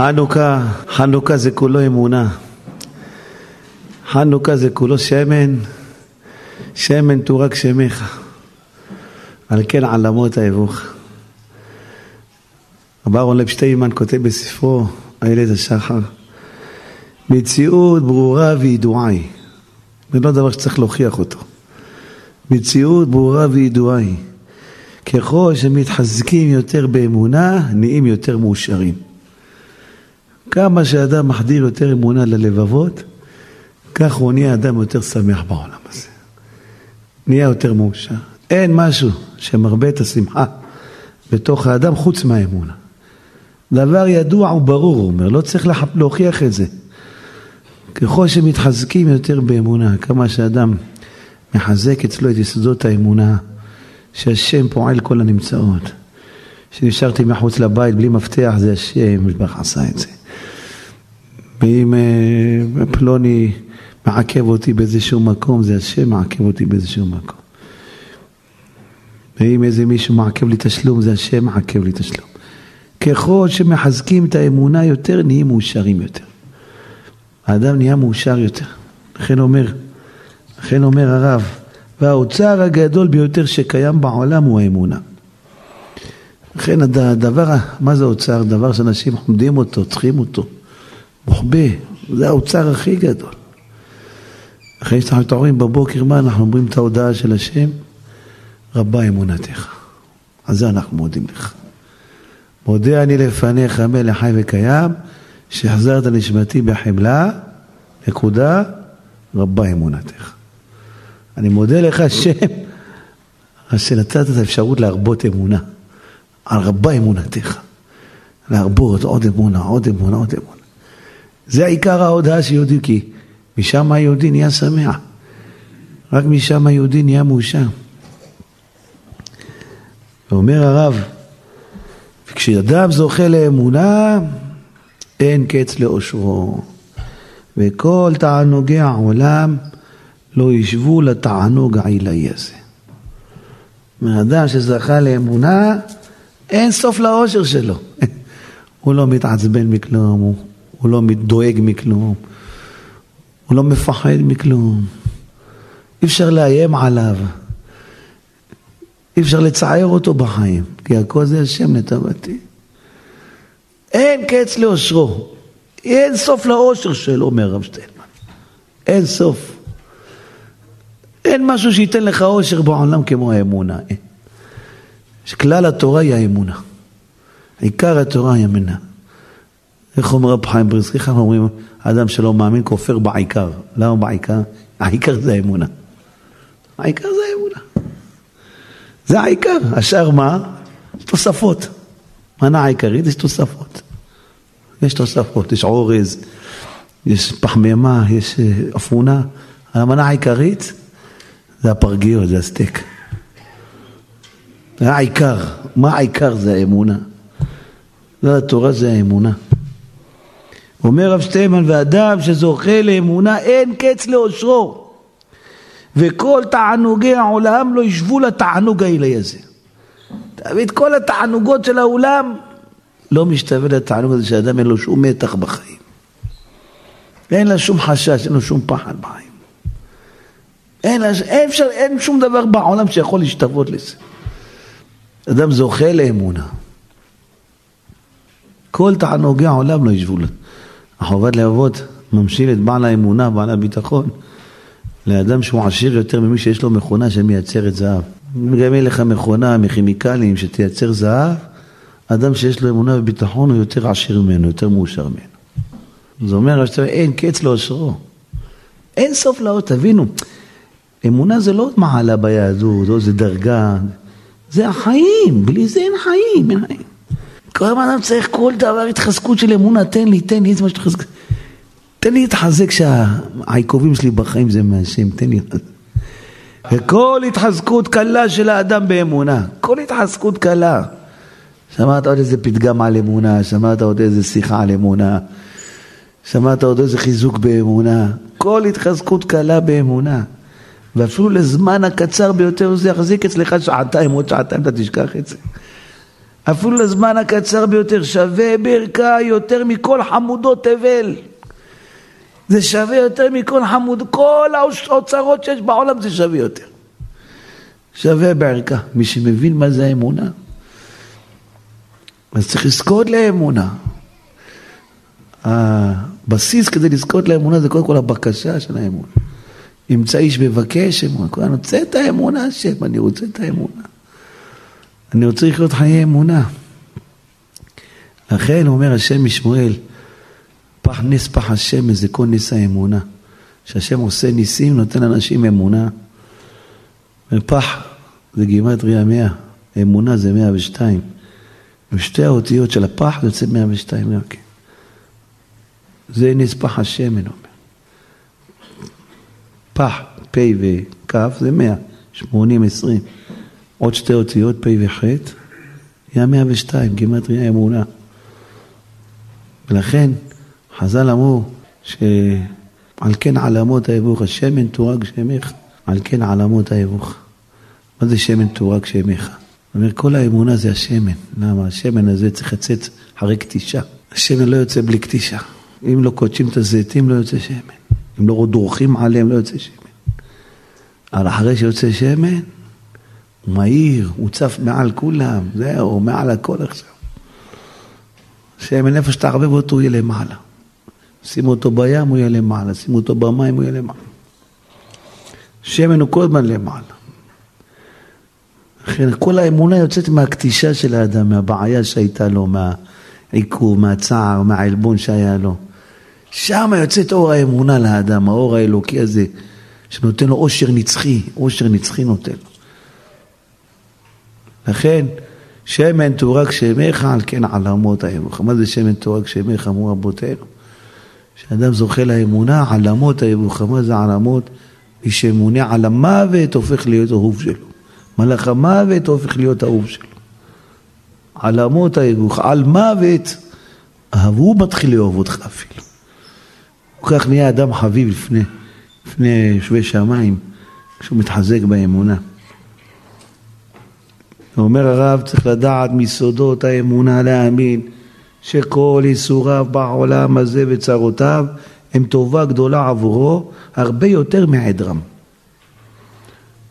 חנוכה, חנוכה זה כולו אמונה. חנוכה זה כולו שמן, שמן תורק שמך. על כן עלמות האבוך. רב אהרון לב שטיימן כותב בספרו, איילת השחר, מציאות ברורה וידועה היא. זה לא דבר שצריך להוכיח אותו. מציאות ברורה וידועה היא. ככל שמתחזקים יותר באמונה, נהיים יותר מאושרים. כמה שאדם מחדיר יותר אמונה ללבבות, כך הוא נהיה אדם יותר שמח בעולם הזה. נהיה יותר מאושר. אין משהו שמרבה את השמחה בתוך האדם חוץ מהאמונה. דבר ידוע וברור, הוא אומר, לא צריך להוכיח את זה. ככל שמתחזקים יותר באמונה, כמה שאדם מחזק אצלו את יסודות האמונה, שהשם פועל כל הנמצאות. שנשארתי מחוץ לבית בלי מפתח, זה השם, משבח עשה את זה. ואם אה, פלוני מעכב אותי באיזשהו מקום, זה השם מעכב אותי באיזשהו מקום. ואם איזה מישהו מעכב לי תשלום, זה השם מעכב לי תשלום. ככל שמחזקים את האמונה יותר, נהיים מאושרים יותר. האדם נהיה מאושר יותר. לכן אומר, לכן אומר הרב, והאוצר הגדול ביותר שקיים בעולם הוא האמונה. לכן הדבר, מה זה אוצר? דבר שאנשים עומדים אותו, צריכים אותו. מוחבא, זה האוצר הכי גדול. אחרי שאנחנו מתעוררים בבוקר, מה אנחנו אומרים את ההודעה של השם? רבה אמונתך. על זה אנחנו מודים לך. מודה אני לפניך מלך חי וקיים, שהחזרת נשמתי בחמלה, נקודה, רבה אמונתך. אני מודה לך השם, שנתת את האפשרות להרבות אמונה, על רבה אמונתך. להרבות עוד אמונה, עוד אמונה, עוד אמונה. זה עיקר ההודעה של יהודי, כי משם היהודי נהיה שמח. רק משם היהודי נהיה מאושר. ואומר הרב, כשאדם זוכה לאמונה, אין קץ לאושרו. וכל תענוגי העולם לא ישבו לתענוג העילאי הזה. מאדם שזכה לאמונה, אין סוף לאושר שלו. הוא לא מתעצבן מכלום, הוא, הוא לא דואג מכלום, הוא לא מפחד מכלום. אי אפשר לאיים עליו. אי אפשר לצער אותו בחיים, כי הכל זה השם לטובתי. אין קץ לאושרו, אין סוף לאושר שלו, אומר הרב שטיינמן. אין סוף. אין משהו שייתן לך אושר בעולם כמו האמונה. אין. כלל התורה היא האמונה. עיקר התורה היא אמונה. איך אומר רב חיים ברסקי? איך אנחנו אומרים, האדם שלא מאמין כופר בעיקר. למה בעיקר? העיקר זה האמונה. העיקר זה האמונה. זה העיקר. השאר מה? תוספות. מנה העיקרית יש תוספות. יש תוספות, יש אורז, יש פחמימה, יש אה, אפונה. המנה העיקרית זה הפרגיות, זה הסטייק. זה העיקר. מה העיקר? זה האמונה. זה התורה, זה האמונה. אומר רב שטיימן, ואדם שזוכה לאמונה אין קץ לאושרו. וכל תענוגי העולם לא ישבו לתענוג העילאי הזה. תמיד כל התענוגות של העולם לא משתווה לתענוג הזה שאדם אין לו שום מתח בחיים. אין לה שום חשש, אין לו שום פחד בחיים. אין, לה, אין, אפשר, אין שום דבר בעולם שיכול להשתוות לזה. אדם זוכה לאמונה. כל תענוגי העולם לא ישבו לו. החובת לאבות ממשיל את בעל האמונה, בעל הביטחון. לאדם שהוא עשיר יותר ממי שיש לו מכונה שמייצרת זהב. גם אין לך מכונה מכימיקלים שתייצר זהב, אדם שיש לו אמונה וביטחון הוא יותר עשיר ממנו, יותר מאושר ממנו. זה אומר אין קץ לאושרו. אין סוף לאור, תבינו, אמונה זה לא מעלה ביהדות, או זה דרגה, זה החיים, בלי זה אין חיים, אין חיים. כל אדם צריך כל דבר התחזקות של אמונה, תן לי, תן לי, איזה שתחזק. תן לי להתחזק שהעיכובים שלי בחיים זה מהשם, תן לי. וכל התחזקות קלה של האדם באמונה, כל התחזקות קלה. שמעת עוד איזה פתגם על אמונה, שמעת עוד איזה שיחה על אמונה, שמעת עוד איזה חיזוק באמונה, כל התחזקות קלה באמונה. ואפילו לזמן הקצר ביותר זה יחזיק אצלך שעתיים, עוד שעתיים אתה תשכח את זה. אפילו לזמן הקצר ביותר, שווה ברכה יותר מכל חמודות תבל. זה שווה יותר מכל חמוד, כל האוצרות שיש בעולם זה שווה יותר. שווה בערכה. מי שמבין מה זה האמונה, אז צריך לזכות לאמונה. הבסיס כדי לזכות לאמונה זה קודם כל הבקשה של האמונה. ימצא איש מבקש אמונה, אני רוצה את האמונה השם, אני רוצה את האמונה. אני רוצה לחיות חיי אמונה. לכן אומר השם משמואל, פח נס פח השם זה כל נס האמונה. שהשם עושה ניסים, נותן אנשים אמונה. ופח זה גימטריה מאה, אמונה זה מאה ושתיים. ושתי האותיות של הפח זה יוצא מאה ושתיים גם כן. זה נס פח השם, אני אומר. פח, פ' וכ' זה מאה, שמונים, עשרים. עוד שתי אותיות, פ' וח', מאה ושתיים, גימטריה אמונה. ולכן חז"ל אמרו שעל כן עלמות האבוך, השמן תורג שמך, על כן עלמות האבוך. מה זה שמן תורג שמך? זאת אומרת, כל האמונה זה השמן. למה? השמן הזה צריך לצאת אחרי קטישה. השמן לא יוצא בלי קטישה. אם לא קודשים את הזיתים לא יוצא שמן. אם לא דורכים עליהם לא יוצא שמן. אבל אחרי שיוצא שמן, מהיר, הוא צף מעל כולם, זהו, מעל הכל עכשיו. שמן איפה שתערבב אותו הוא יהיה למעלה. שימו אותו בים הוא יהיה למעלה, שימו אותו במים הוא יהיה למעלה. שמן הוא כל הזמן למעלה. לכן כל האמונה יוצאת מהקטישה של האדם, מהבעיה שהייתה לו, מהעיכוב, מהצער, מהעלבון שהיה לו. שם יוצאת אור האמונה לאדם, האור האלוקי הזה, שנותן לו אושר נצחי, אושר נצחי נותן לו. לכן, שמן תורק שמך, על כן עלמות האמוך. מה זה שמן תורק שמך, אמרו רבותינו? כשאדם זוכה לאמונה, עלמות האמוך. מה זה עלמות? מי שמונה על המוות הופך להיות אהוב שלו. מלאך המוות הופך להיות אהוב שלו. עלמות האמוך, על מוות, הוא מתחיל לאהוב אותך אפילו. כך נהיה אדם חביב לפני, לפני יושבי שמיים, כשהוא מתחזק באמונה. אומר הרב, צריך לדעת מיסודות האמונה להאמין שכל ייסוריו בעולם הזה וצרותיו הם טובה גדולה עבורו הרבה יותר מעדרם.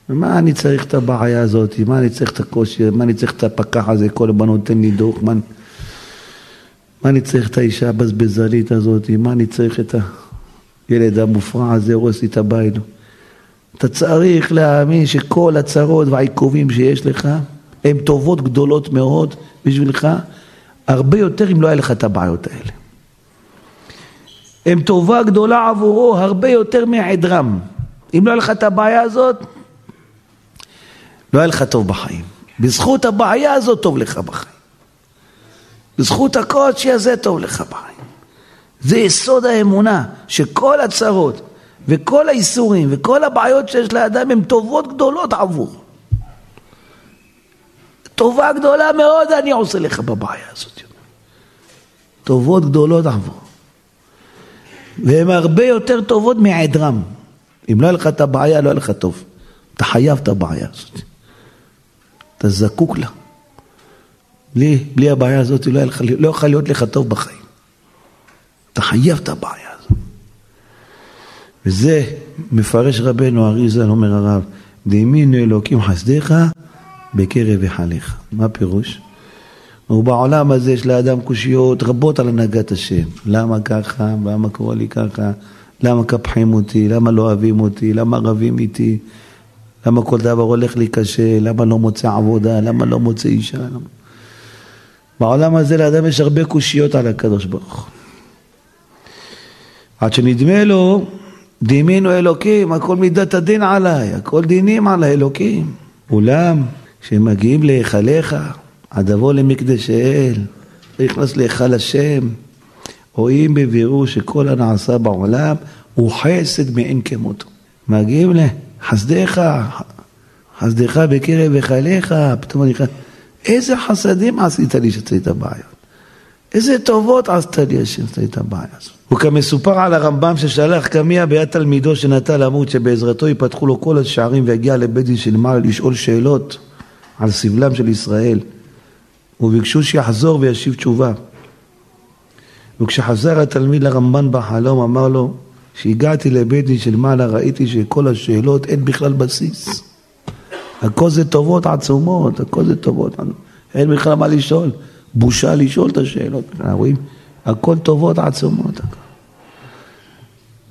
מה אני צריך את הבעיה הזאת? מה אני צריך את הקושי? מה אני צריך את הפקח הזה? כל הזמן נותן לי דוח? מה, מה אני צריך את האישה הבזבזנית הזאת? מה אני צריך את הילד המופרע הזה הורס לי את הבית? אתה צריך להאמין שכל הצרות והעיכובים שיש לך הן טובות גדולות מאוד בשבילך, הרבה יותר אם לא היה לך את הבעיות האלה. הן טובה גדולה עבורו הרבה יותר מעדרם. אם לא היה לך את הבעיה הזאת, לא היה לך טוב בחיים. בזכות הבעיה הזאת טוב לך בחיים. בזכות הקודשי הזה טוב לך בחיים. זה יסוד האמונה, שכל הצרות וכל האיסורים וכל הבעיות שיש לאדם הן טובות גדולות עבור. טובה גדולה מאוד אני עושה לך בבעיה הזאת. טובות גדולות עבור. והן הרבה יותר טובות מעדרם. אם לא היה לך את הבעיה, לא היה לך טוב. אתה חייב את הבעיה הזאת. אתה זקוק לה. בלי, בלי הבעיה הזאת לא, לך, לא יכול להיות לך טוב בחיים. אתה חייב את הבעיה הזאת. וזה מפרש רבנו אריזה, אומר הרב, דאמינו אלוקים חסדיך בקרב היכליך. מה הפירוש? ובעולם הזה יש לאדם קושיות רבות על הנהגת השם. למה ככה? למה קורה לי ככה? למה קפחים אותי? למה לא אוהבים אותי? למה רבים איתי? למה כל דבר הולך לי קשה? למה לא מוצא עבודה? למה לא מוצא אישה? בעולם הזה לאדם יש הרבה קושיות על הקדוש ברוך הוא. עד שנדמה לו, דימינו אלוקים, הכל מידת הדין עליי, הכל דינים על האלוקים. אולם, כשהם מגיעים להיכליך, עד אבוא למקדש אל, נכנס להיכל השם, רואים בבירור שכל הנעשה בעולם הוא חסד מאין כמותו. מגיעים לחסדיך, חסדיך בקרב היכליך, פתאום אני נכנס, איזה חסדים עשית לי שצאת בעיות? איזה טובות עשתה לי השם שצאת הבעיה הזאת? וכמסופר על הרמב"ם ששלח קמיה ביד תלמידו שנטה למות שבעזרתו ייפתחו לו כל השערים ויגיע לבית דין של מעלה לשאול שאלות על סבלם של ישראל. וביקשו שיחזור וישיב תשובה. וכשחזר התלמיד לרמב"ן בחלום, אמר לו, כשהגעתי לבית דין של מעלה ראיתי שכל השאלות אין בכלל בסיס. הכל זה טובות עצומות, הכל זה טובות. אין בכלל מה לשאול. בושה לשאול את השאלות. רואים? הכל טובות עצומות.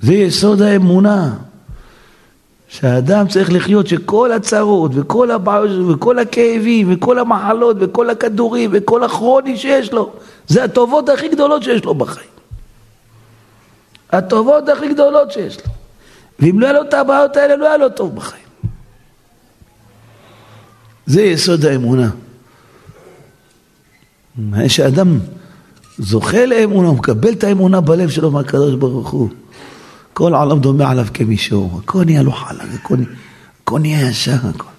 זה יסוד האמונה. שהאדם צריך לחיות שכל הצרות וכל הבעיות וכל הכאבים וכל המחלות וכל הכדורים וכל הכרוני שיש לו זה הטובות הכי גדולות שיש לו בחיים. הטובות הכי גדולות שיש לו. ואם לא היה לו את הבעיות האלה לא היה לו טוב בחיים. זה יסוד האמונה. שאדם זוכה לאמונה, הוא מקבל את האמונה בלב שלו מהקדוש ברוך הוא. כל העולם דומה עליו כמישור, הכל נהיה לו חלק, הכל, הכל נהיה ישר, הכל.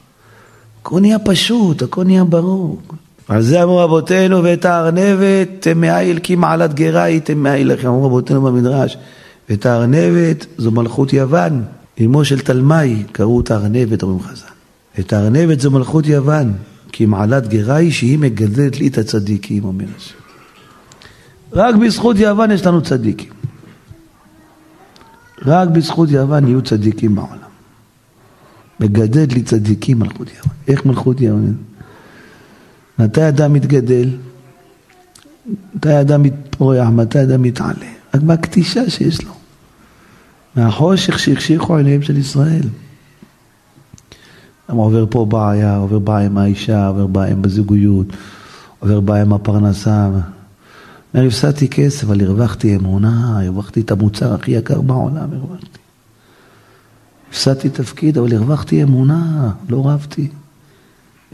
הכל נהיה פשוט, הכל נהיה ברור. על זה אמרו רבותינו, ואת הארנבת תמאיל כי מעלת גרה היא תמאיל לכם, אמרו רבותינו במדרש, ואת הארנבת זו מלכות יוון, אמו של תלמי, קראו אותה ארנבת, אומרים חז"ל. את הארנבת זו מלכות יוון, כי מעלת גרה היא שהיא מגדלת לי את הצדיקים, אומר השם. רק בזכות יוון יש לנו צדיקים. רק בזכות יוון יהיו צדיקים בעולם. מגדל לי צדיקים מלכות יוון. איך מלכות יוון? מתי אדם מתגדל? מתי אדם מתפורח? מתי אדם מתעלה? רק מהקטישה שיש לו. מהחושך שהחשיכו עיניהם של ישראל. הוא עובר פה בעיה, עובר בעיה עם האישה, עובר בעיה עם הזוגיות, עובר בעיה עם הפרנסה. אומר, הפסדתי כסף, אבל הרווחתי אמונה, הרווחתי את המוצר הכי יקר בעולם, הרווחתי. הפסדתי תפקיד, אבל הרווחתי אמונה, לא רבתי.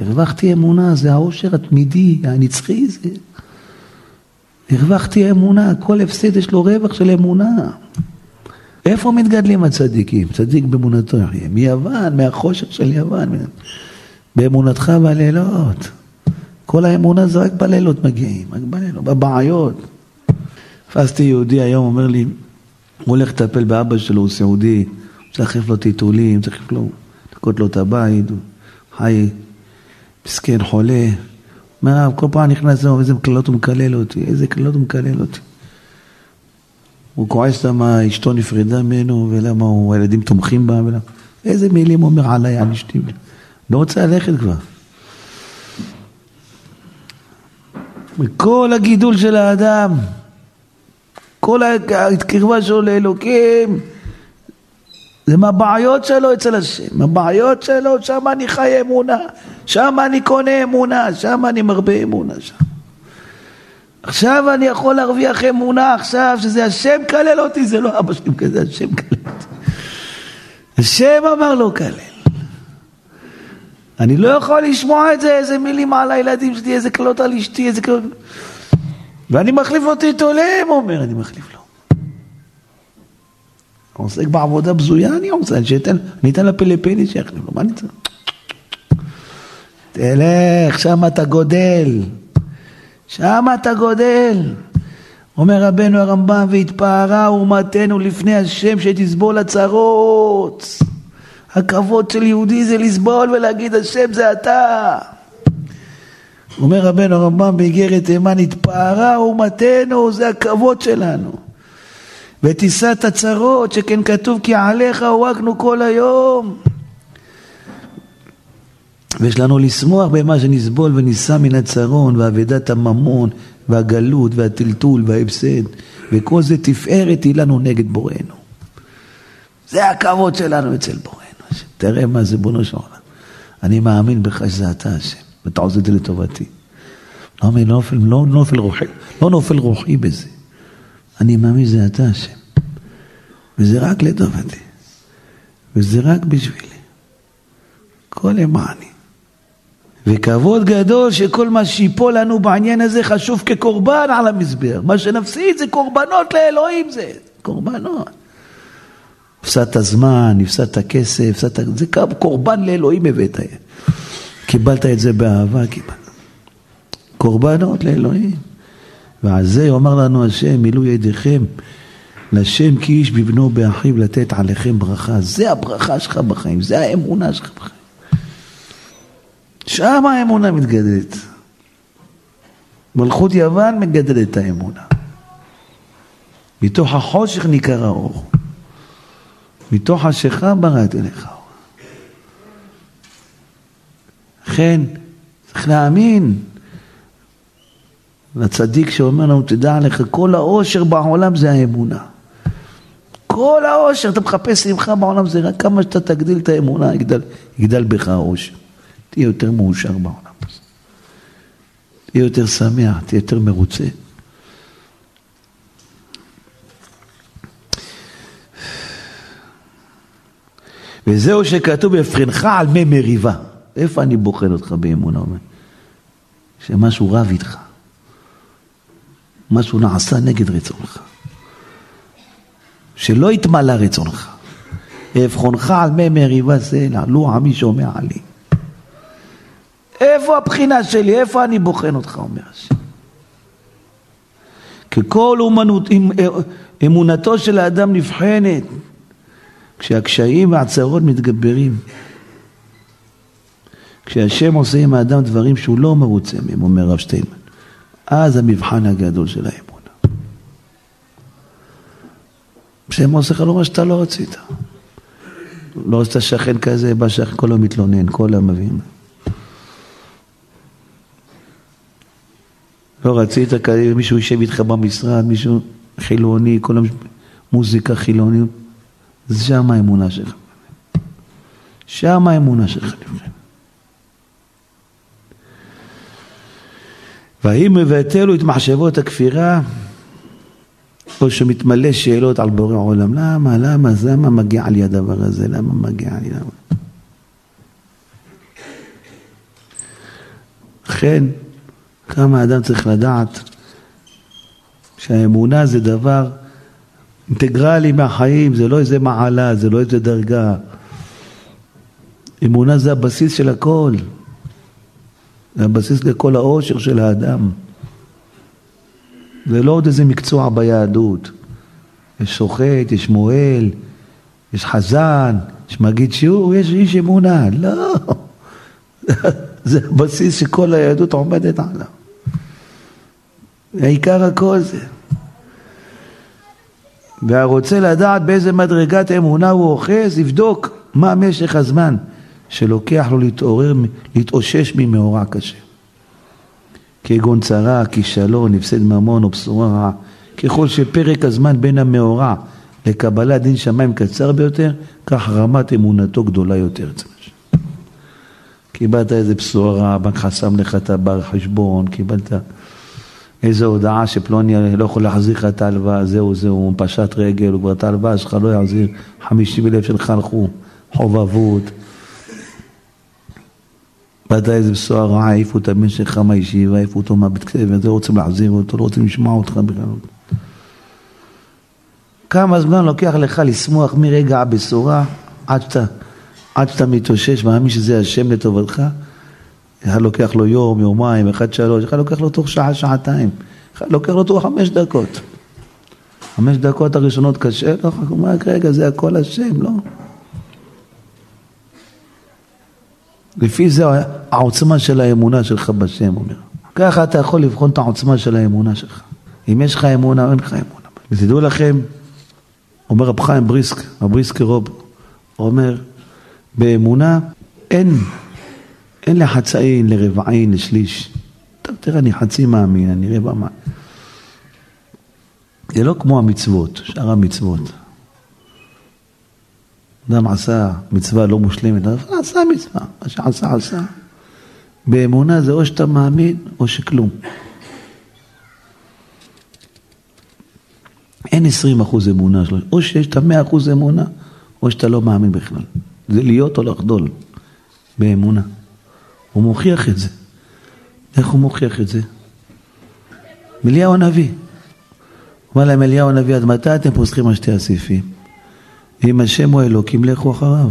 הרווחתי אמונה, זה העושר התמידי, הנצחי זה. הרווחתי אמונה, כל הפסד יש לו רווח של אמונה. איפה מתגדלים הצדיקים? צדיק באמונתו. מיוון, מהחושך של יוון. באמונתך בלילות. כל האמונה זה רק בלילות מגיעים, רק בלילות, בבעיות. תפסתי יהודי היום, אומר לי, הוא הולך לטפל באבא שלו, הוא סיעודי, צריך להחליף לו טיטולים, צריך לו, לנקות לו את הבית, הוא חי, מסכן, חולה. אומר, כל פעם נכנס לזה, איזה קללות הוא מקלל אותי, איזה קללות הוא מקלל אותי. הוא כועס למה אשתו נפרדה ממנו, ולמה הוא, הילדים תומכים בה, ולמה... איזה מילים הוא אומר עליי, על אשתי. לא רוצה ללכת כבר. וכל הגידול של האדם, כל הקרבה שלו לאלוקים, זה מהבעיות שלו אצל השם, הבעיות שלו, שם אני חי אמונה, שם אני קונה אמונה, שם אני מרבה אמונה שם. עכשיו אני יכול להרוויח אמונה עכשיו שזה השם כלל אותי, זה לא אבא שלי כזה, השם כלל אותי. השם אמר לו כלל. אני לא יכול לשמוע את זה, איזה מילים על הילדים שלי, איזה קללות על אשתי, איזה קללות... ואני מחליף אותי איתו להם, אומר, אני מחליף לו. עוסק בעבודה בזויה, אני רוצה, שייתן, אני אתן לפלאפיני שיחליף לו, מה אני צריך? תלך, שם אתה גודל. שם אתה גודל. אומר רבנו הרמב"ם, והתפארה אומתנו לפני השם שתסבול הצרות. הכבוד של יהודי זה לסבול ולהגיד השם זה אתה. אומר רבנו הרמב"ם באיגרת תימן, התפארה אומתנו, זה הכבוד שלנו. ותישא את הצרות, שכן כתוב כי עליך הורקנו כל היום. ויש לנו לשמוח במה שנסבול ונישא מן הצרון ואבדת הממון והגלות והטלטול וההפסד וכל זה תפארת היא לנו נגד בוראנו. זה הכבוד שלנו אצל בוראנו. תראה מה זה בונו של עולם. אני מאמין בך שזה אתה השם, ואתה עושה את זה לטובתי. לא, לא נופל, לא נופל רוחי, לא נופל רוחי בזה. אני מאמין שזה אתה השם. וזה רק לטובתי. וזה רק בשבילי. כל למעני. וכבוד גדול שכל מה שיפול לנו בעניין הזה חשוב כקורבן על המזבח. מה שנפסיד זה קורבנות לאלוהים זה. קורבנות. הפסדת זמן, הפסדת כסף, הפסדת... זה קורבן לאלוהים הבאת. קיבלת את זה באהבה, קיבלת. קורבנות לאלוהים. ועל זה יאמר לנו השם, מילאו ידיכם לשם כי איש בבנו באחיו לתת עליכם ברכה. זה הברכה שלך בחיים, זה האמונה שלך בחיים. שם האמונה מתגדלת. מלכות יוון מגדלת את האמונה. מתוך החושך ניכר האור. מתוך חשיכה בראת אליך אור. לכן, צריך להאמין לצדיק שאומר לנו, תדע לך, כל העושר בעולם זה האמונה. כל העושר, אתה מחפש שמחה בעולם, זה רק כמה שאתה תגדיל את האמונה, יגדל, יגדל בך העושר. תהיה יותר מאושר בעולם הזה. תהיה יותר שמח, תהיה יותר מרוצה. וזהו שכתוב בפרנך על מי מריבה. איפה אני בוחן אותך באמונה? שמשהו רב איתך. משהו נעשה נגד רצונך. שלא יתמלא רצונך. אבחונך על מי מריבה סלע, לו עמי שומע עלי. איפה הבחינה שלי? איפה אני בוחן אותך, אומר השם. כי כל אומנות, אמונתו של האדם נבחנת כשהקשיים והצרות מתגברים. כשהשם עושה עם האדם דברים שהוא לא מרוצה מהם, אומר רב שטיינמן, אז המבחן הגדול של האמונה. השם עושה לך לא מה שאתה לא רצית. לא רצית שכן כזה, בא שכן כל היום מתלונן, כל היום מבין. לא רצית כזה, מישהו יושב איתך במשרד, מישהו חילוני, כל היום מוזיקה חילונית. שם האמונה שלך. שם האמונה שלך נבחנת. והאם מבטלו את מחשבות הכפירה, או שמתמלא שאלות על בורא עולם, למה, למה, למה מגיע לי הדבר הזה, למה מגיע לי, למה? לכן, כמה אדם צריך לדעת שהאמונה זה דבר אינטגרלי מהחיים, זה לא איזה מעלה, זה לא איזה דרגה. אמונה זה הבסיס של הכל. זה הבסיס לכל העושר של האדם. זה לא עוד איזה מקצוע ביהדות. יש שוחט, יש מוהל, יש חזן, יש מגיד שיעור, יש איש אמונה. לא. זה הבסיס שכל היהדות עומדת עליו. העיקר הכל זה. והרוצה לדעת באיזה מדרגת אמונה הוא אוחז, יבדוק מה משך הזמן שלוקח לו להתעורר, להתאושש ממאורע קשה. כגון צרה, כישלון, הפסד ממון או בשורה רעה. ככל שפרק הזמן בין המאורע לקבלת דין שמיים קצר ביותר, כך רמת אמונתו גדולה יותר קיבלת איזה בשורה רעה, הבנק חסם לך את הבר חשבון, קיבלת איזו הודעה שפלוני לא יכול להחזיר לך את ההלוואה, זהו זהו, הוא פשט רגל, הוא כבר את ההלוואה שלך לא יחזיר, חמישים אלף שלך הלכו, חובבות. באת איזה בשורה רעה, העיפו את הבן שלך מהישיבה, העיפו אותו מהבית כנסת, ולא רוצים להחזיר אותו, לא רוצים לשמוע אותך בכלל. כמה זמן לוקח לך לשמוח מרגע הבשורה עד שאתה, עד שאתה מתאושש, מאמין שזה השם לטובתך? אחד לוקח לו יום, יומיים, אחד שלוש, אחד לוקח לו תוך שעה, שעתיים, אחד לוקח לו תוך חמש דקות. חמש דקות הראשונות קשה לו, הוא אומר, רגע, זה הכל השם, לא? לפי זה העוצמה של האמונה שלך בשם, אומר. ככה אתה יכול לבחון את העוצמה של האמונה שלך. אם יש לך אמונה או אין לך אמונה. ותדעו לכם, אומר רב חיים בריסק, רב בריסקי רוב, אומר, באמונה אין אין לחצאין, לרבעין, לשליש. טוב, תראה, אני חצי מאמין, אני רבע מאמין. זה לא כמו המצוות, שאר המצוות. אדם עשה מצווה לא מושלמת, אבל עשה מצווה, מה שעשה עשה. באמונה זה או שאתה מאמין או שכלום. אין עשרים אחוז אמונה או שיש את המאה אחוז אמונה, או שאתה לא מאמין בכלל. זה להיות או לחדול באמונה. הוא מוכיח את זה. איך הוא מוכיח את זה? אליהו הנביא. אמר להם אליהו הנביא, עד מתי אתם פוסחים על שתי הסעיפים? אם השם הוא אלוקים, לכו אחריו.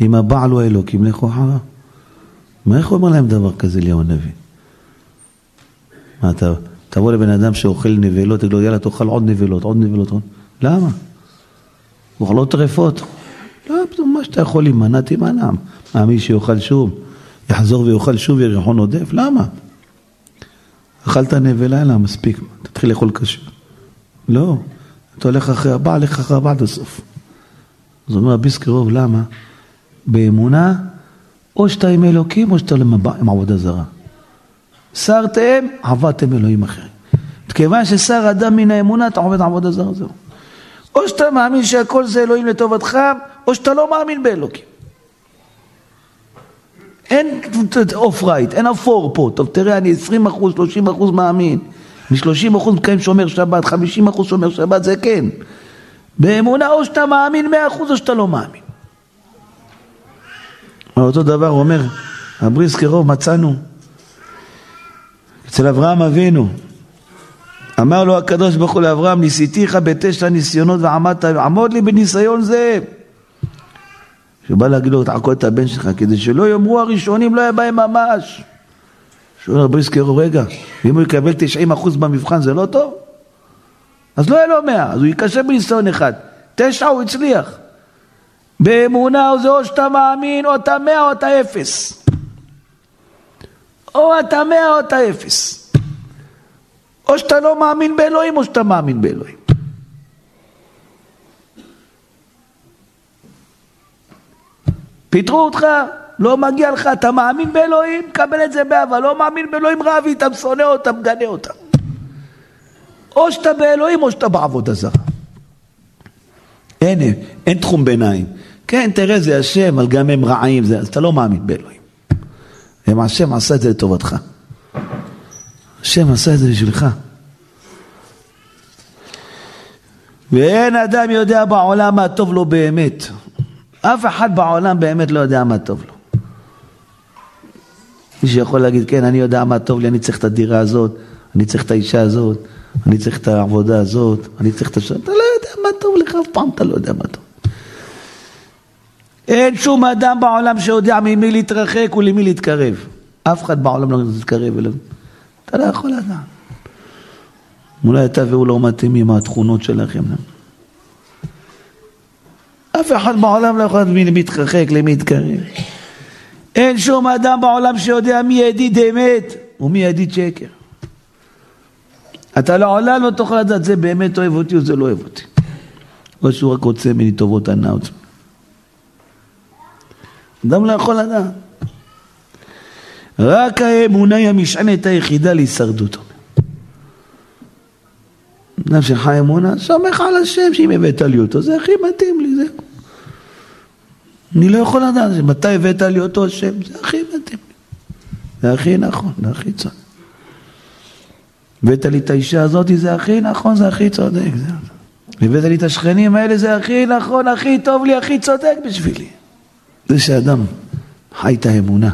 אם הבעל הוא אלוקים, לכו אחריו. מה איך הוא אומר להם דבר כזה, אליהו הנביא? מה אתה, תבוא לבן אדם שאוכל נבלות, תגיד לו, יאללה, תאכל עוד נבלות, עוד נבלות, עוד... למה? אוכלות טרפות. לא, מה שאתה יכול להימנע, תימנע. מה, מי שיאכל שוב? יחזור ויאכל שוב ירחון עודף? למה? אכלת נבלה, אלא מספיק, תתחיל לאכול קשה. לא, אתה הולך אחרי הבא, הולך אחרי הבא עד הסוף. אז אומר רבי סקרוב, למה? באמונה, או שאתה עם אלוקים או שאתה עם עבודה זרה. סרתם, עבדתם אלוהים אחרים. כיוון ששר אדם מן האמונה, אתה עובד עבודה זרה, זהו. או שאתה מאמין שהכל זה אלוהים לטובתך, או שאתה לא מאמין באלוקים. אין אוף רייט, אין אפור פה. טוב, תראה, אני 20 אחוז, 30 אחוז מאמין. מ-30 אחוז מקיים שומר שבת, 50 אחוז שומר שבת, זה כן. באמונה או שאתה מאמין 100 אחוז או שאתה לא מאמין. אותו דבר הוא אומר, הבריסקרוב מצאנו אצל אברהם אבינו. אמר לו הקדוש ברוך הוא לאברהם, ניסיתיך בתשע ניסיונות ועמדת, עמוד לי בניסיון זה. שהוא בא להגיד לו, תעקוד את הבן שלך, כדי שלא יאמרו הראשונים, לא היה בהם ממש. שואל רבי יזכרו, רגע, אם הוא יקבל 90% במבחן זה לא טוב? אז לא יהיה לו 100, אז הוא ייכשל בניסיון אחד. תשע הוא הצליח. באמונה זה או שאתה מאמין, או אתה 100 או אתה אפס. או אתה 100 או אתה אפס. או שאתה לא מאמין באלוהים, או שאתה מאמין באלוהים. פיטרו אותך, לא מגיע לך, אתה מאמין באלוהים, קבל את זה באהבה, לא מאמין באלוהים, רב איתם, שונא אותם, מגנה אותם. או שאתה באלוהים או שאתה בעבודה זרה. אין, אין תחום ביניים. כן, תראה, זה השם, אבל גם הם רעים, זה, אז אתה לא מאמין באלוהים. אם השם עשה את זה לטובתך. השם עשה את זה בשבילך. ואין אדם יודע בעולם מה טוב לו באמת. אף אחד בעולם באמת לא יודע מה טוב לו. מי שיכול להגיד, כן, אני יודע מה טוב לי, אני צריך את הדירה הזאת, אני צריך את האישה הזאת, אני צריך את העבודה הזאת, אני צריך את השם, אתה לא יודע מה טוב לך, אף פעם אתה לא יודע מה טוב. אין שום אדם בעולם שיודע ממי להתרחק ולמי להתקרב. אף אחד בעולם לא מתקרב אליו. אתה לא יכול לדעת. אולי אתה והוא לא מתאימים מה התכונות שלכם. אף אחד בעולם לא יכול לדעת מי מתרחק, למי להתקרב. אין שום אדם בעולם שיודע מי ידיד אמת ומי ידיד שקר. אתה לעולם לא תוכל לדעת, זה באמת אוהב אותי או זה לא אוהב אותי. או שהוא רק רוצה ממני טובות הנאות. אדם לא יכול לדעת. רק האמונה היא המשענת היחידה להישרדות. אדם שחי אמונה, סומך על השם שאם הבאת לי אותו, זה הכי מתאים לי, זהו. אני לא יכול לדעת מתי הבאת לי אותו השם, זה הכי מתאים לי. זה הכי נכון, זה הכי צודק. הבאת לי את האישה הזאת, זה הכי נכון, זה הכי צודק. הבאת לי את השכנים האלה, זה הכי נכון, הכי טוב לי, הכי צודק בשבילי. זה שאדם חי את האמונה.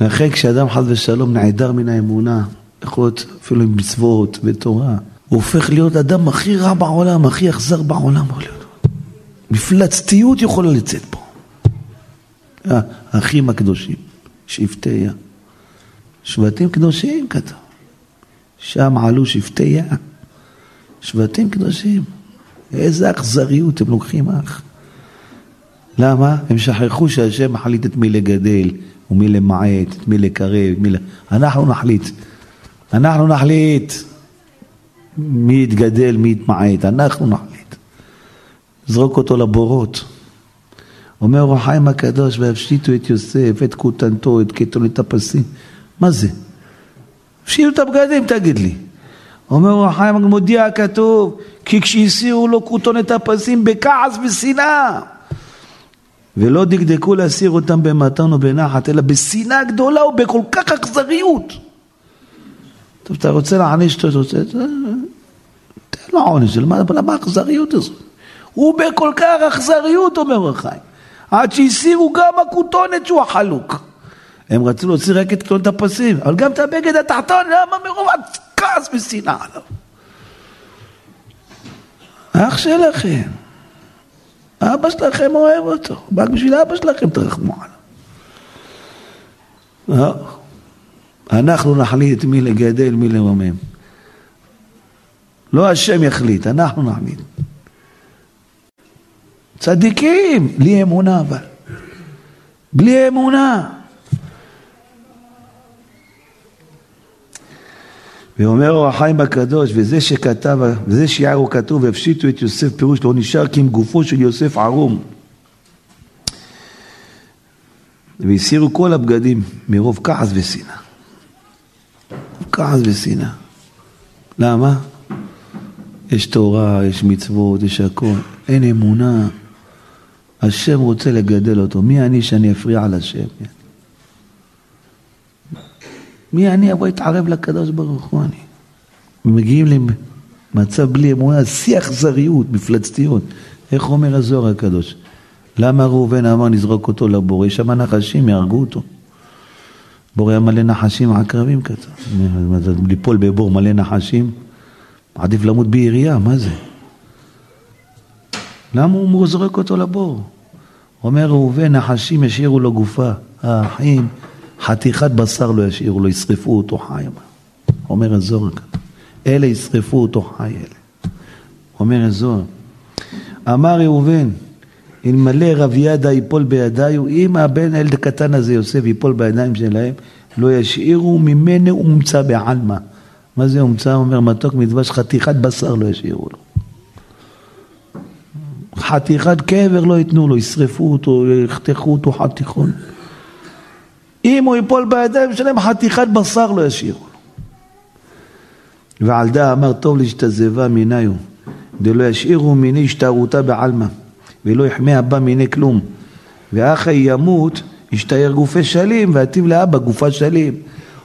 ואחרי כשאדם חס ושלום נעדר מן האמונה, יכול להיות אפילו עם מצוות ותורה, הוא הופך להיות אדם הכי רע בעולם, הכי אכזר בעולם. מפלצתיות יכולה לצאת פה. האחים הקדושים, שבטי יה. שבטים קדושים כתוב. שם עלו שבטי יה. שבטים קדושים. איזה אכזריות הם לוקחים אח. למה? הם שכחו שהשם מחליט את מי לגדל, ומי למעט, את מי לקרב, מי. אנחנו נחליט. אנחנו נחליט מי יתגדל, מי יתמעט, אנחנו נחליט. זרוק אותו לבורות. אומר אור החיים הקדוש, והפשיטו את יוסף, את כותנתו, את קטון, את הפסים. מה זה? הפשיטו את הבגדים, תגיד לי. אומר אור החיים, מודיע הכתוב, כי כשהסירו לו את הפסים בכעס ושנאה. ולא דקדקו להסיר אותם במתן או בנחת, אלא בשנאה גדולה ובכל כך אכזריות. טוב, אתה רוצה להעניש אותו, אתה רוצה... תן לו עונש, למה האכזריות הזאת? הוא בכל כך אכזריות, אומר החיים. עד שהסירו גם הכותונת שהוא החלוק. הם רצו להוציא רק את כתונת הפסים, אבל גם את הבגד התחתון, למה מרוב כעס ושנאה עליו? אח שלכם. אבא שלכם אוהב אותו, רק בשביל אבא שלכם תרחמו עליו. לא. אנחנו נחליט מי לגדל, מי לרומם. לא השם יחליט, אנחנו נחליט. צדיקים, בלי אמונה אבל. בלי אמונה. ואומר אור החיים הקדוש, וזה שכתב, וזה שיערו כתוב, והפשיטו את יוסף פירוש לא נשאר כי אם גופו של יוסף ערום. והסירו כל הבגדים מרוב כעס ושנאה. כעס ושנאה. למה? יש תורה, יש מצוות, יש הכל. אין אמונה. השם רוצה לגדל אותו. מי אני שאני אפריע על השם? מי אני אבוא להתערב לקדוש ברוך הוא אני? מגיעים למצב בלי אמונה, שיא אכזריות, מפלצתיות. איך אומר הזוהר הקדוש? למה ראובן אמר נזרוק אותו לבור? יש שם נחשים, יהרגו אותו. בור היה מלא נחשים עקרבים כתוב. ליפול בבור מלא נחשים, עדיף למות בירייה, מה זה? למה הוא זורק אותו לבור? אומר ראובן, נחשים ישאירו לו גופה, האחים, חתיכת בשר לא ישאירו לו, ישרפו אותו חי. אומר כאן, אלה ישרפו אותו חי אלה. אומר הזוהר, אמר ראובן, אלמלא רב ידה ייפול בידיו, אם הבן הילד הקטן הזה יוסף ייפול בידיים שלהם, לא ישאירו ממנו אומצה בעלמא. מה זה אומצה? אומר מתוק מדבש, חתיכת בשר לא ישאירו לו. חתיכת קבר לא ייתנו לו, ישרפו אותו, יחתכו אותו חתיכון. אם הוא ייפול בידיים שלהם, חתיכת בשר לא ישאירו לו. ועל דה אמר טוב להשתזבה מיניו, דלא ישאירו מיני השתערותה בעלמא. ולא יחמא אבא מיני כלום. ואחי ימות, ישתער גופי שלים, ועתיב לאבא גופה שלים.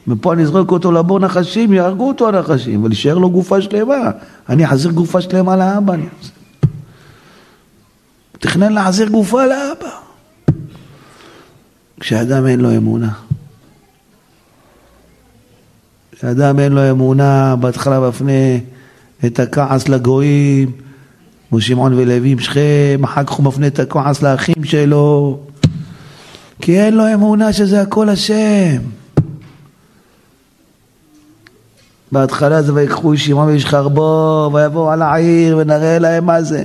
מפה אני אזרוק אותו לבור נחשים, יהרגו אותו הנחשים, אבל יישאר לו גופה שלמה. אני אחזיר גופה שלמה לאבא. אני תכנן להחזיר גופה לאבא. כשאדם אין לו אמונה. כשאדם אין לו אמונה, בהתחלה מפנה את הכעס לגויים, כמו שמעון ולוי עם שכם, אחר כך הוא מפנה את הכועס לאחים שלו, כי אין לו אמונה שזה הכל השם. בהתחלה זה ויקחו שמעון ואיש חרבו ויבואו על העיר ונראה להם מה זה.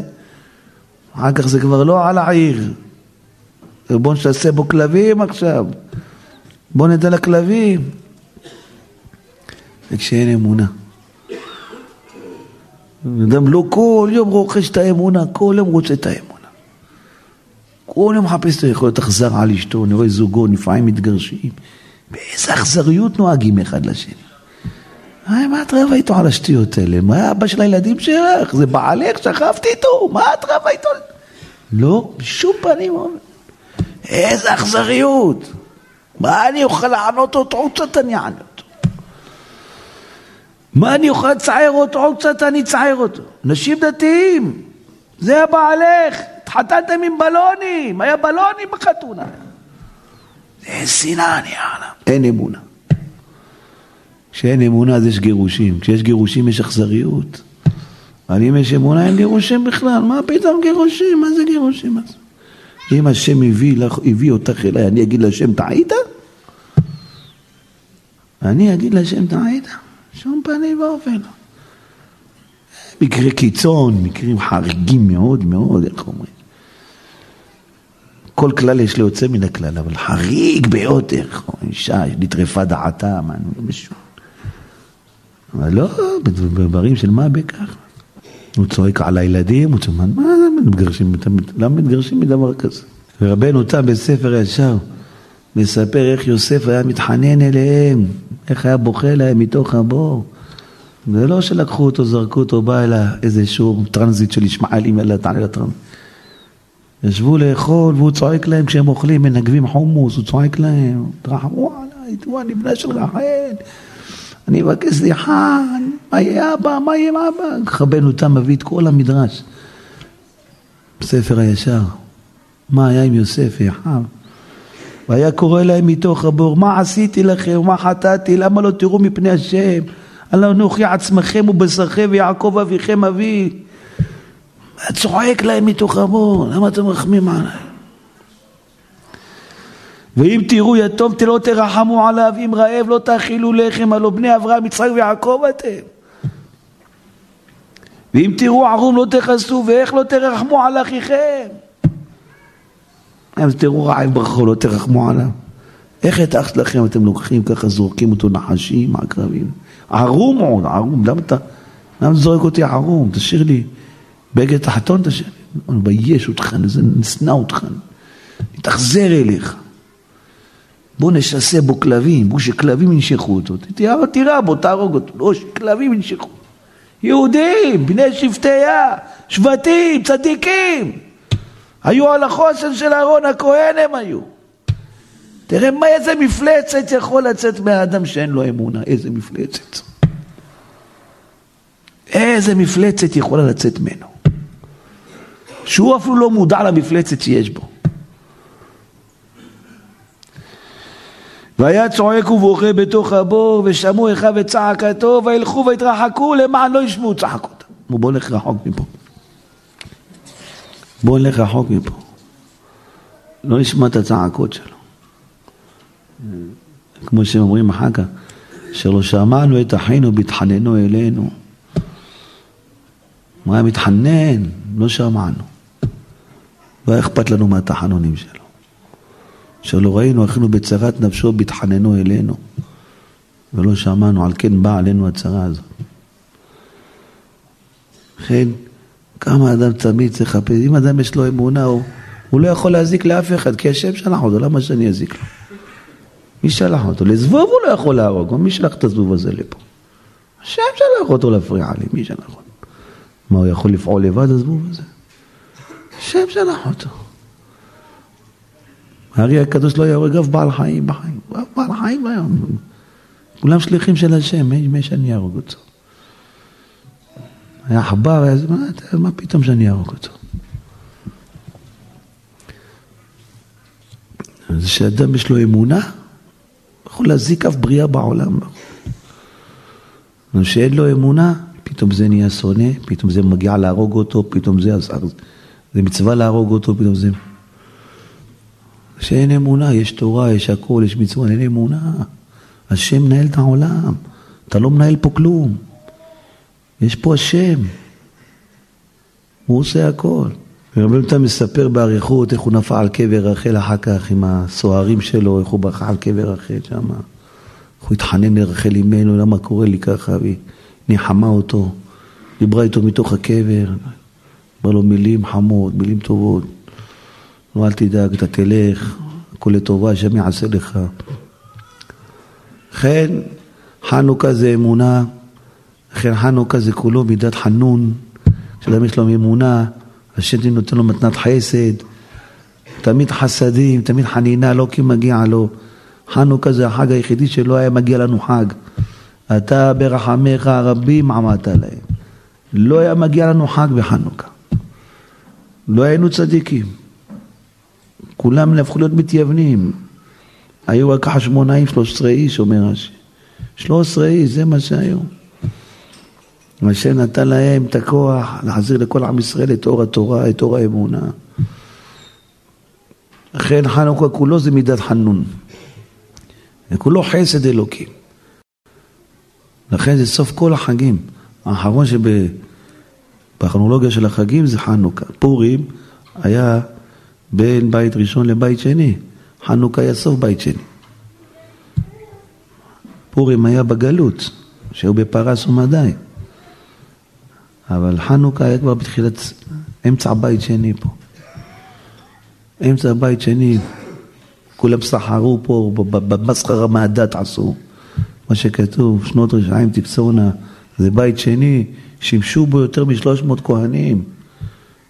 אחר כך זה כבר לא על העיר. בואו נשתעשה בו כלבים עכשיו. בואו נדע לכלבים. וכשאין אמונה. אדם לא כל יום רוכש את האמונה, כל יום רוצה את האמונה. כל יום מחפש את היכולת אכזר על אשתו, אני רואה זוגו, לפעמים מתגרשים. באיזה אכזריות נוהגים אחד לשני. מה את רבה איתו על השטויות האלה? מה אבא של הילדים שלך? זה בעלך, שכבתי איתו, מה את רבה איתו? לא, בשום פנים. איזה אכזריות. מה אני אוכל לענות אותו? עוד קצת אני אענה. מה אני אוכל לצער אותו? עוד קצת אני אצער אותו. נשים דתיים, זה הבעלך, התחתנתם עם בלונים, היה בלונים בחתונה. זה שנאה נהיה אין אמונה. כשאין אמונה אז יש גירושים, כשיש גירושים יש אכזריות. אבל אם יש אמונה אין גירושים בכלל, מה פתאום גירושים? מה זה גירושים? אם השם הביא, לך, הביא אותך אליי, אני אגיד להשם טעית? אני אגיד להשם טעית? שום פנים ואופן. מקרי קיצון, מקרים חריגים מאוד מאוד, איך אומרים? כל כלל יש לו יוצא מן הכלל, אבל חריג ביותר, אישה נטרפה דעתה, מה, משהו. אבל לא, בדברים של מה בכך. הוא צועק על הילדים, הוא צועק, מה מתגרשים, למה מתגרשים מדבר כזה? ורבנו תם בספר ישר מספר איך יוסף היה מתחנן אליהם, איך היה בוכה להם מתוך הבור. זה לא שלקחו אותו, זרקו אותו, בא אל איזשהו טרנזיט של ישמעאלים, אלא תעלה לטרנזיט. ישבו לאכול והוא צועק להם כשהם אוכלים, מנגבים חומוס, הוא צועק להם, תרחמו עליי, תראו, אני בנה של רחל, אני אבקש סליחה, מה יהיה אבא, מה יהיה אבא? רבנו תם מביא את כל המדרש, בספר הישר, מה היה עם יוסף ואחיו. והיה קורא להם מתוך הבור, מה עשיתי לכם, מה חטאתי, למה לא תראו מפני השם? הלא נוכי עצמכם ובשרכם ויעקב אביכם אבי. צועק להם מתוך הבור, למה אתם מרחמים עליי? ואם תראו יתום לא תרחמו עליו, אם רעב לא תאכילו לחם, הלא בני אברהם, יצחק ויעקב אתם. ואם תראו ערום לא תכסו, ואיך לא תרחמו על אחיכם. אז תראו רעב ברחוב, לא תרחמו עליו. איך את אח שלכם אתם לוקחים ככה, זורקים אותו נחשים, עקרבים? ערום עוד, ערום, למה אתה, למה זורק אותי ערום? תשאיר לי בגד תחתון, תשאיר לי. אני מבייש אותך, אני נשנא אותך, נתאכזר אליך. בוא נשסה בו כלבים, בוא שכלבים ינשכו אותו. תירה בו, תהרוג אותו. לא, שכלבים ינשכו. יהודים, בני שבטיה, שבטים, צדיקים. היו על החוסן של אהרון הכהן הם היו. תראה מה, איזה מפלצת יכול לצאת מהאדם שאין לו אמונה, איזה מפלצת. איזה מפלצת יכולה לצאת ממנו. שהוא אפילו לא מודע למפלצת שיש בו. והיה צועק ובוכה בתוך הבור, ושמעו אחיו את צעקתו, וילכו ויתרחקו למען לא ישמעו צעקות. בואו נלך רחוק מפה. בואו נלך רחוק מפה. לא נשמע את הצעקות שלו. כמו שהם אומרים אחר כך, שלא שמענו את אחינו בהתחננו אלינו. הוא היה מתחנן, לא שמענו. לא היה אכפת לנו מהתחנונים שלו. שלא ראינו אחינו בצרת נפשו בהתחננו אלינו. ולא שמענו, על כן באה עלינו הצרה הזאת. לכן, כמה אדם תמיד צריך לחפש, אם אדם יש לו אמונה, הוא, הוא לא יכול להזיק לאף אחד, כי השם שלח אותו, למה שאני אזיק לו? מי שלח אותו? לזבוב הוא לא יכול להרוג, מי שלח את הזבוב הזה לפה? השם שלח אותו להפריע לי, מי שלח אותו? מה, הוא יכול לפעול לבד הזבוב הזה? השם שלח אותו. הארי הקדוש לא היה הורג אף בעל חיים בחיים, אף בעל חיים היום. כולם שליחים של השם, מי שאני אהרוג אותו? היה עכבר, היה... מה, מה פתאום שאני אהרוג אותו? זה שאדם יש לו אמונה, יכול להזיק אף בריאה בעולם. שאין לו אמונה, פתאום זה נהיה שונא, פתאום זה מגיע להרוג אותו, פתאום זה, זה מצווה להרוג אותו, פתאום זה... שאין אמונה, יש תורה, יש הכל, יש מצווה, אין אמונה. השם מנהל את העולם, אתה לא מנהל פה כלום. יש פה השם, הוא עושה הכל. ורבי יונתן מספר באריכות איך הוא נפל על קבר רחל אחר כך עם הסוהרים שלו, איך הוא ברחה על קבר רחל שם. איך הוא התחנן לרחל אימנו, למה קורה לי ככה, והיא ניחמה אותו, דיברה איתו מתוך הקבר, אמר לו מילים חמות, מילים טובות. לא, אל תדאג, אתה תלך, הכל לטובה, השם יעשה לך. לכן, חנוכה זה אמונה, לכן חנוכה זה כולו מידת חנון. כשאדם יש לו אמונה, השם נותן לו מתנת חסד, תמיד חסדים, תמיד חנינה, לא כי מגיע לו. חנוכה זה החג היחידי שלא היה מגיע לנו חג. אתה ברחמיך הרבים עמדת להם. לא היה מגיע לנו חג בחנוכה. לא היינו צדיקים. כולם הפכו להיות מתייוונים. היו רק חשמונאים, 13 איש, אומר רש"י. 13 איש, זה מה שהיו. השם נתן להם את הכוח להחזיר לכל עם ישראל את אור התורה, את אור האמונה. לכן חנוכה כולו זה מידת חנון. וכולו חסד אלוקים. לכן זה סוף כל החגים. האחרון שבכרונולוגיה של החגים זה חנוכה. פורים היה בין בית ראשון לבית שני. חנוכה היה סוף בית שני. פורים היה בגלות, שהיו בפרס ומדי. אבל חנוכה היה כבר בתחילת, אמצע בית שני פה. אמצע בית שני, כולם סחרו פה, במסחרה מהדת עשו. מה שכתוב, שנות רשעים תקצורנה, זה בית שני, שימשו בו יותר משלוש מאות כהנים.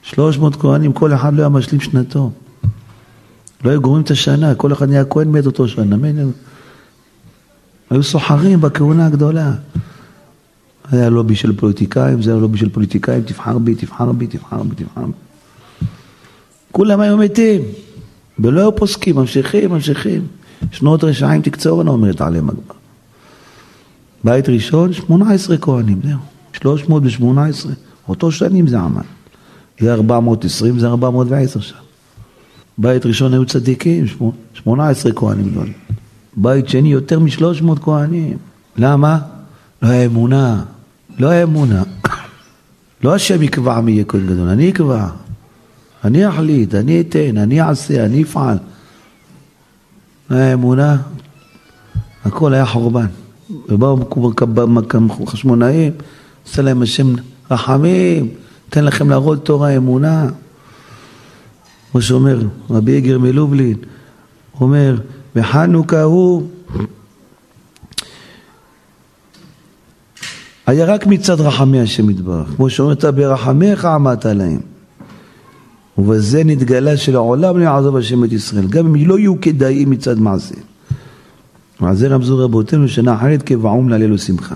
שלוש מאות כהנים, כל אחד לא היה משלים שנתו. לא היו גומרים את השנה, כל אחד נהיה כהן מת אותו שנה. היו סוחרים בכהונה הגדולה. היה לובי של פוליטיקאים, זה היה לובי של פוליטיקאים, תבחר בי, תבחר בי, תבחר בי, תבחר בי. כולם היו מתים, ולא היו פוסקים, ממשיכים, ממשיכים. שנות רשעים תקצורנה, אומרת עליהם הגמרא. בית ראשון, 18 כהנים, זהו. 318, אותו שנים זה עמד. זה 420, זה 410 שם. בית ראשון היו צדיקים, 18 כהנים גדולים. בית שני יותר מ-300 כהנים. למה? לא היה אמונה. לא היה אמונה. לא השם יקבע מי יהיה כהן גדול, אני אקבע. אני אחליט, אני אתן, אני אעשה, אני אפעל. לא היה אמונה, הכל היה חורבן. ובאו חשמונאים, עשה להם השם רחמים, תן לכם להראות תור האמונה. כמו שאומר רבי יגר מלובלין, אומר, בחנוכה הוא היה רק מצד רחמי השם יתברך, כמו שאומרת, ברחמיך עמדת להם. ובזה נתגלה שלעולם לא יעזוב השם את ישראל, גם אם לא יהיו כדאיים מצד מעשה. ועל זה רמזו רבותינו שנה אחרת כבעום להללו שמחה.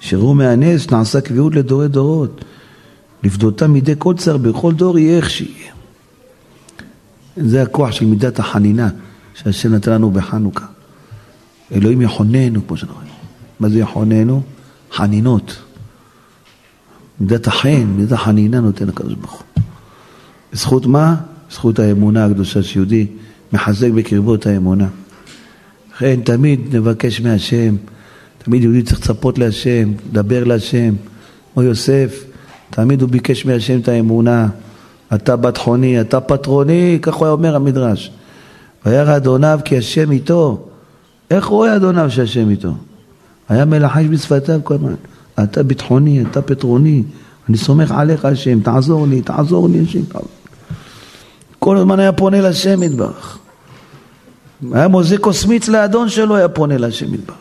שראו מהנס נעשה קביעות לדורי דורות. לפדותם מידי כל צר בכל דור יהיה איך שיהיה. זה הכוח של מידת החנינה שהשם נתן לנו בחנוכה. אלוהים יחוננו, כמו שאנחנו רואים. מה זה יחוננו? חנינות. מידת החן, מידת החנינה נותן הקדוש ברוך הוא. בזכות מה? בזכות האמונה הקדושה שיהודי מחזק בקרבו את האמונה. לכן תמיד נבקש מהשם, תמיד יהודי צריך לצפות להשם, לדבר להשם. כמו יוסף, תמיד הוא ביקש מהשם את האמונה. אתה בת חוני, אתה פטרוני, כך הוא היה אומר המדרש. וירא אדוניו כי השם איתו. איך רואה אדוניו שהשם איתו? היה מלחש בשפתיו כל הזמן. אתה ביטחוני, אתה פטרוני, אני סומך עליך השם, תעזור לי, תעזור לי השם. כל הזמן היה פונה לשם יתברך. היה מוזג קוסמיץ לאדון שלו, היה פונה לשם יתברך.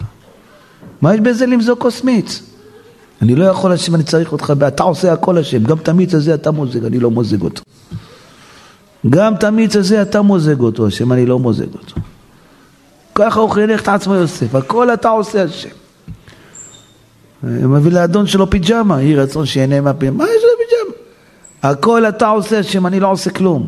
מה יש בזה למזוג קוסמיץ? אני לא יכול השם, אני צריך אותך, אתה עושה הכל השם, גם את המיץ הזה אתה מוזג, אני לא מוזג אותו. גם את המיץ הזה אתה מוזג אותו, השם, אני לא מוזג אותו. ככה הוא חינך את עצמו יוסף, הכל אתה עושה השם. מביא לאדון שלו פיג'מה, יהי רצון שיהנה מהפיג'מה, מה יש לו פיג'מה? הכל אתה עושה השם, אני לא עושה כלום.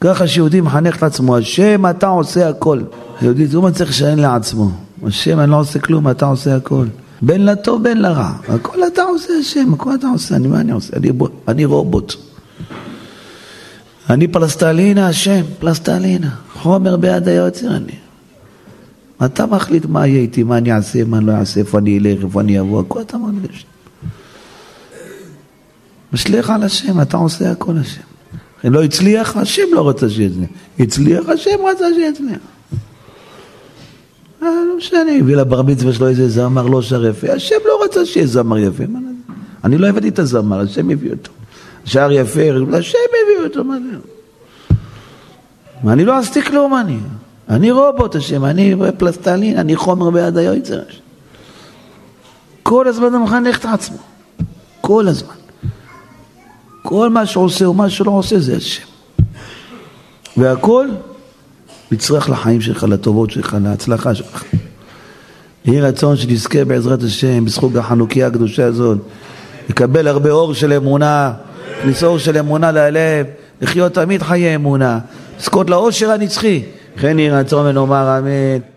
ככה שיהודי מחנך את עצמו, השם אתה עושה הכל. יהודי זה לא מצליח לשען לעצמו, השם אני לא עושה כלום, אתה עושה הכל. בין לטוב בין לרע, הכל אתה עושה השם, הכל אתה עושה, אני מה אני עושה? אני, אני רובוט. אני פלסטלינה השם, פלסטלינה, חומר ביד היוצר אני. אתה מחליט מה יהיה איתי, מה אני אעשה, מה אני לא אעשה, איפה אני אלך, איפה אני אבוא, הכל אתה מרגיש. משליך על השם, אתה עושה הכל השם. אם לא הצליח, השם לא רצה שיצליח. הצליח, השם רצה שיצליח. אה, לא משנה, הביא לבר מצווה שלו איזה זמר לא שר יפה, השם לא רצה שיהיה זמר יפה. אני לא הבאתי את הזמר, השם הביא אותו. שר יפה, השם הביא אותו, מה זה? אני לא עשיתי כלום, אני. אני רובוט השם, אני פלסטלין, אני חומר ביד היועצר. כל הזמן הוא מחנך את עצמו. כל הזמן. כל מה שעושה ומה שלא עושה זה השם. והכל מצרך לחיים שלך, לטובות שלך, להצלחה שלך. יהי רצון שנזכה בעזרת השם, בזכות החנוכיה הקדושה הזאת, לקבל הרבה אור של אמונה, להכניס אור של אמונה ללב, לחיות תמיד חיי אמונה, לזכות לאושר הנצחי. כן יהי רצון ונאמר אמן.